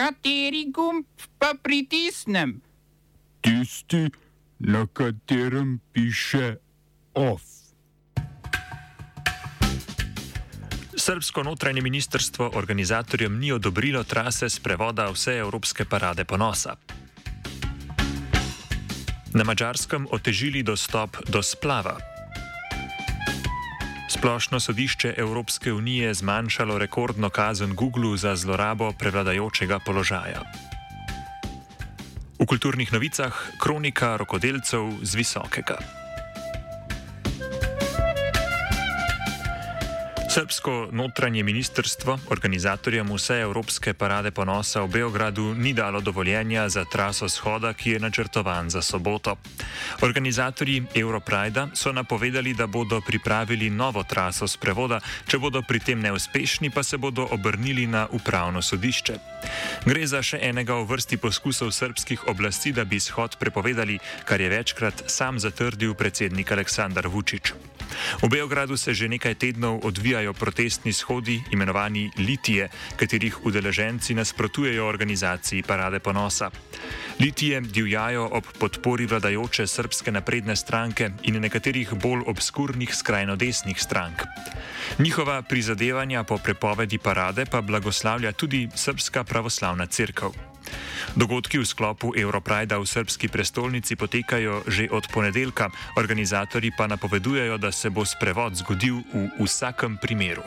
Kateri gumb pa pritisnem? Tisti, na katerem piše OF. Srbsko notranje ministrstvo organizatorjem ni odobrilo trase sprevoda vse evropske parade ponosa. Na mačarskem otežili dostop do splava. Splošno sodišče Evropske unije zmanjšalo rekordno kazen Google za zlorabo prevladajočega položaja. V kulturnih novicah kronika rokodelcev z visokega. Srbsko notranje ministrstvo organizatorjem vse Evropske parade ponosa v Beogradu ni dalo dovoljenja za traso shoda, ki je načrtovan za soboto. Organizatorji Europrida so napovedali, da bodo pripravili novo traso sprevoda, če bodo pri tem neuspešni, pa se bodo obrnili na upravno sodišče. Gre za še enega v vrsti poskusov srpskih oblasti, da bi shod prepovedali, kar je večkrat sam zatrdil predsednik Aleksandar Vučić. V Beogradu se že nekaj tednov odvijajo protestni shodi, imenovani Litije, katerih udeleženci nasprotujejo organizaciji Parade ponosa. Litije divjajo ob podpori vladajoče srpske napredne stranke in nekaterih bolj obskurnih skrajno desnih strank. Njihova prizadevanja po prepovedi parade pa blagoslavlja tudi Srpska pravoslavna crkva. Dogodki v sklopu Europrida v srpski prestolnici potekajo že od ponedeljka, organizatori pa napovedujejo, da se bo sprevod zgodil v vsakem primeru.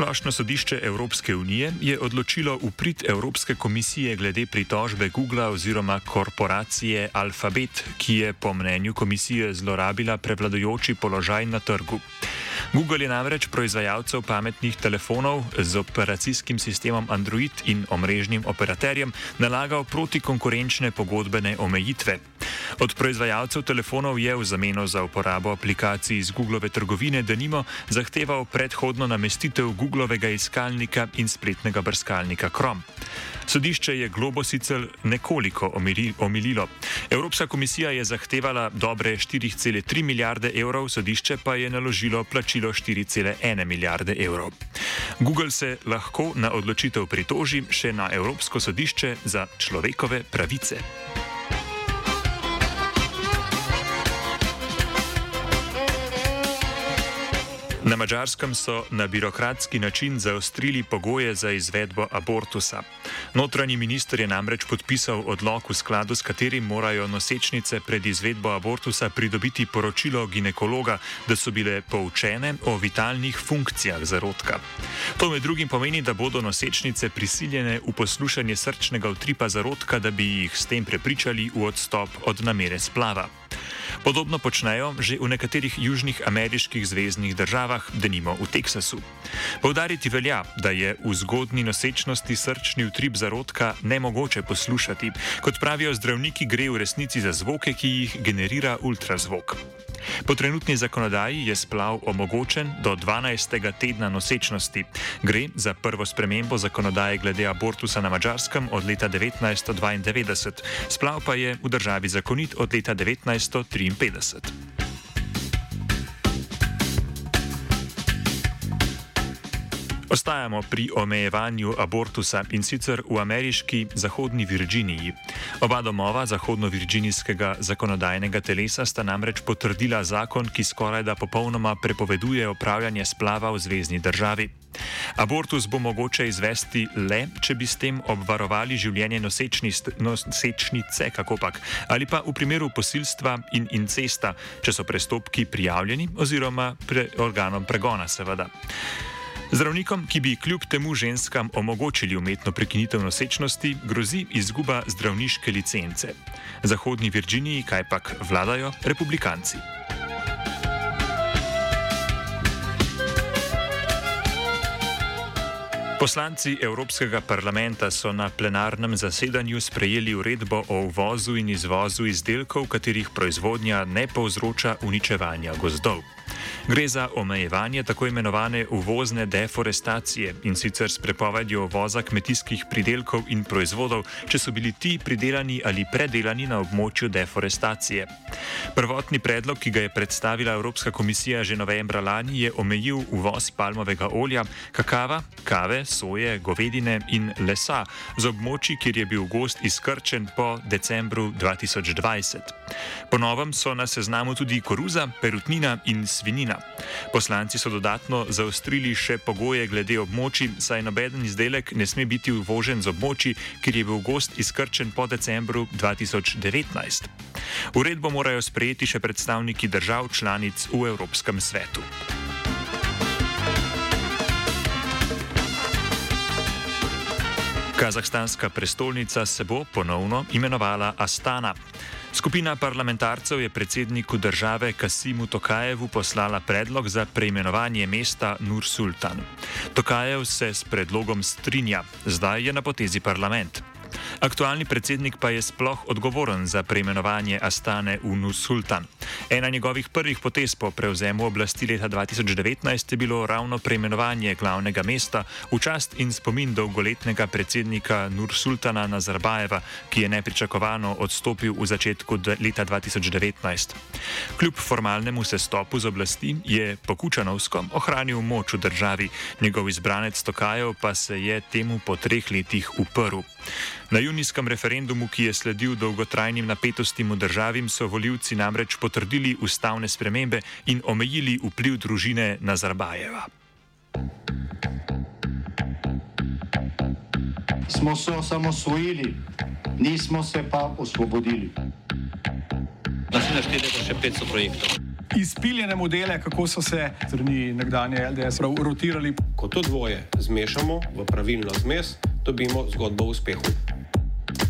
Splošno sodišče Evropske unije je odločilo uprit Evropske komisije glede pritožbe Google oziroma korporacije Alphabet, ki je po mnenju komisije zlorabila prevladujoči položaj na trgu. Google je namreč proizvajalcev pametnih telefonov z operacijskim sistemom Android in omrežnim operaterjem nalagal protikonkurenčne pogodbene omejitve. Od proizvajalcev telefonov je v zameno za uporabo aplikacij iz Googlove trgovine denimo zahteval predhodno namestitev Googlovega iskalnika in spletnega brskalnika Chrome. Sodišče je globo sicer nekoliko omililo. Evropska komisija je zahtevala dobre 4,3 milijarde evrov, sodišče pa je naložilo plačilo 4,1 milijarde evrov. Google se lahko na odločitev pritoži še na Evropsko sodišče za človekove pravice. Na mačarskem so na birokratski način zaostrili pogoje za izvedbo abortusa. Notranji minister je namreč podpisal odlog, v skladu s katerim morajo nosečnice pred izvedbo abortusa pridobiti poročilo ginekologa, da so bile poučene o vitalnih funkcijah zarodka. To med drugim pomeni, da bodo nosečnice prisiljene v poslušanje srčnega utripa zarodka, da bi jih s tem prepričali v odstop od namere splava. Podobno počnejo že v nekaterih južnih ameriških zvezdnih državah, denimo v Teksasu. Povdariti velja, da je v zgodni nosečnosti srčni utrip zarodka nemogoče poslušati. Kot pravijo zdravniki, gre v resnici za zvoke, ki jih generira ultrazvok. Po trenutni zakonodaji je splav omogočen do 12. tedna nosečnosti. Gre za prvo spremembo zakonodaje glede abortusa na Mačarskem od leta 1992. Splav pa je v državi zakonit od leta 1953. Ostajamo pri omejevanju abortusa in sicer v ameriški zahodni Virginiji. Oba domova zahodno-virginijskega zakonodajnega telesa sta namreč potrdila zakon, ki skoraj da popolnoma prepoveduje opravljanje splava v zvezdni državi. Abortus bo mogoče izvesti le, če bi s tem obvarovali življenje nosečnice, kako pak, ali pa v primeru posilstva in incesta, če so prestopki prijavljeni oziroma pre organom pregona, seveda. Zdravnikom, ki bi kljub temu ženskam omogočili umetno prekinitev nosečnosti, grozi izguba zdravniške licence. V Zahodni Virginiji kajpak vladajo republikanci. Poslanci Evropskega parlamenta so na plenarnem zasedanju sprejeli uredbo o uvozu in izvozu izdelkov, katerih proizvodnja ne povzroča uničevanja gozdov. Gre za omejevanje tako imenovane uvozne deforestacije in sicer s prepovedjo uvoza kmetijskih pridelkov in proizvodov, če so bili ti pridelani ali predelani na območju deforestacije. Prvotni predlog, ki ga je predstavila Evropska komisija že novembra lani, je omejil uvoz palmovega olja, kakava, kave, soje, govedine in lesa z območji, kjer je bil gost izkrčen po decembru 2020. Ponovem so na seznamu tudi koruza, perutnina in svinina. Poslanci so dodatno zaostrili še pogoje glede območij, saj nobeden izdelek ne sme biti uvožen z območji, kjer je bil gost izkrčen po decembru 2019. Uredbo morajo sprejeti še predstavniki držav članic v Evropskem svetu. Kazahstanska prestolnica se bo ponovno imenovala Astana. Skupina parlamentarcev je predsedniku države Kasimu Tokajevu poslala predlog za preimenovanje mesta Nur Sultan. Tokajev se s predlogom strinja, zdaj je na potezi parlament. Aktualni predsednik pa je sploh odgovoren za preimenovanje Astane v Nusultan. Ena njegovih prvih potez po prevzemu oblasti leta 2019 je bilo ravno preimenovanje glavnega mesta v čast in spomin dolgoletnega predsednika Nursultana Nazarbajeva, ki je nepričakovano odstopil v začetku leta 2019. Kljub formalnemu sestopu z oblasti je Pokučanovsko ohranil moč v državi, njegov izbranec Tokajev pa se je temu po treh letih uprl. Na junijskem referendumu, ki je sledil dolgotrajnim napetostim v državi, so voljivci namreč potrdili ustavne spremembe in omejili vpliv družine Nazarbajeva. Smo se osamosvojili, nismo se pa osvobodili. Naslednje število je še 500 projektov. Izpiljene modele, kako so se strani nekdanje LDS rotirali. Ko to dvoje zmešamo v pravilno zmes, dobimo zgodbo o uspehu.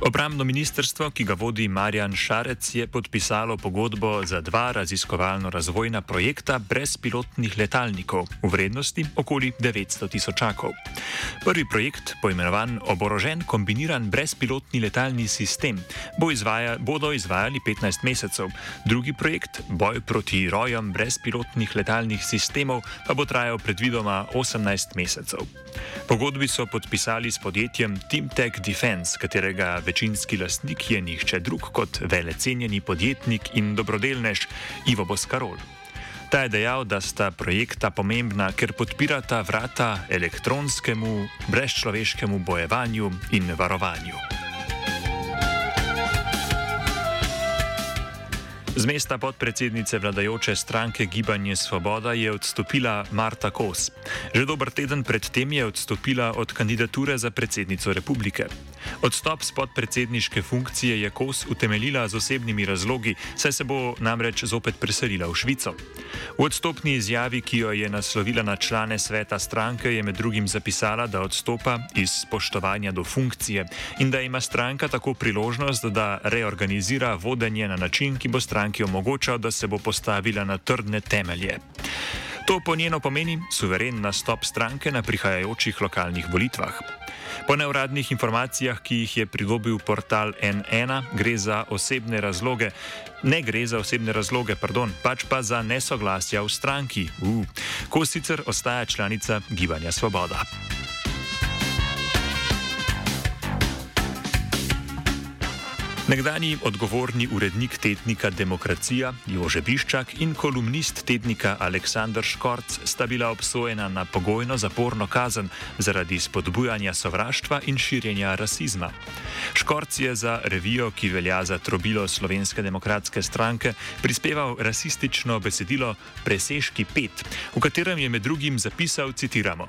Obramno ministrstvo, ki ga vodi Marjan Šarec, je podpisalo pogodbo za dva raziskovalno-razvojna projekta brezpilotnih letalnikov v vrednosti okoli 900 tisočakov. Prvi projekt, poimenovan Oborožen kombiniran brezpilotni letalni sistem, bo izvaja, bodo izvajali 15 mesecev, drugi projekt, Boj proti rojom brezpilotnih letalnih sistemov, pa bo trajal predvidoma 18 mesecev. Pogodbi so podpisali s podjetjem TeamTech Defense, katerega večinski lastnik je nihče drug kot velecenjeni podjetnik in dobrodelnež Ivo Boskarol. Ta je dejal, da sta projekta pomembna, ker podpirata vrata elektronskemu, brezčloveškemu bojevanju in varovanju. Z mesta podpredsednice vladajoče stranke Gibanje Svoboda je odstopila Marta Kos. Že dober teden predtem je odstopila od kandidature za predsednico republike. Odstop z podpredsedniške funkcije je Kos utemeljila z osebnimi razlogi, saj se bo namreč zopet preselila v Švico. V odstopni izjavi, ki jo je naslovila na člane sveta stranke, je med drugim zapisala, da odstopa iz spoštovanja do funkcije in da ima stranka tako priložnost, da reorganizira vodenje na način, ki bo stranki omogočal, da se bo postavila na trdne temelje. To po njeno pomeni suveren nastop stranke na prihajajočih lokalnih volitvah. Po neuradnih informacijah, ki jih je pridobil portal N1, gre za osebne razloge. Ne gre za osebne razloge, pardon, pač pa za nesoglasja v stranki, uh, ko sicer ostaja članica Gibanja Svoboda. Nekdani odgovorni urednik tednika Demokracija Jože Biščak in kolumnist tednika Aleksandr Škorc sta bila obsojena na pogojno zaporno kazen zaradi spodbujanja sovraštva in širjenja rasizma. Škorc je za revijo, ki velja za trobilo Slovenske demokratske stranke, prispeval rasistično besedilo Presežki 5, v katerem je med drugim zapisal, citiramo.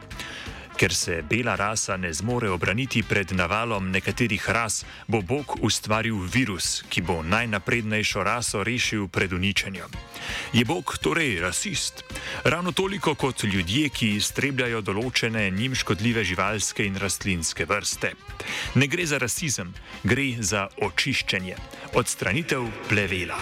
Ker se bela rasa ne zmore obraniti pred navalom nekaterih ras, bo Bog ustvaril virus, ki bo najnaprednejšo raso rešil pred uničenjem. Je Bog torej rasist? Ravno toliko kot ljudje, ki iztrebljajo določene njim škodljive živalske in rastlinske vrste. Ne gre za rasizem, gre za očiščenje, odstranitev plevela.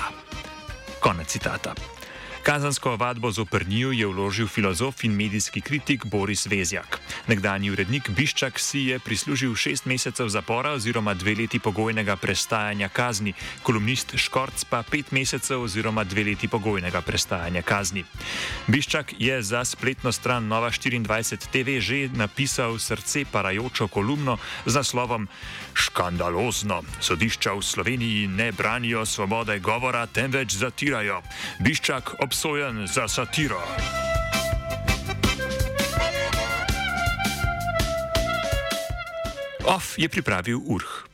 Konec citata. Kazansko ovadbo z oprnjo je vložil filozof in medijski kritik Boris Vezjak. Nekdanji urednik Biščak si je prislužil šest mesecev zapora oziroma dve leti pogojnega prestajanja kazni, kolumnist Škorc pa pet mesecev oziroma dve leti pogojnega prestajanja kazni. Biščak je za spletno stran Nova 24 TV že napisal srce parajočo kolumno z naslovom Škandalozno. Sodišča v Sloveniji ne branijo svobode govora, temveč zatirajo. Biščak obsojen za satiro. Off je pripravil Urh.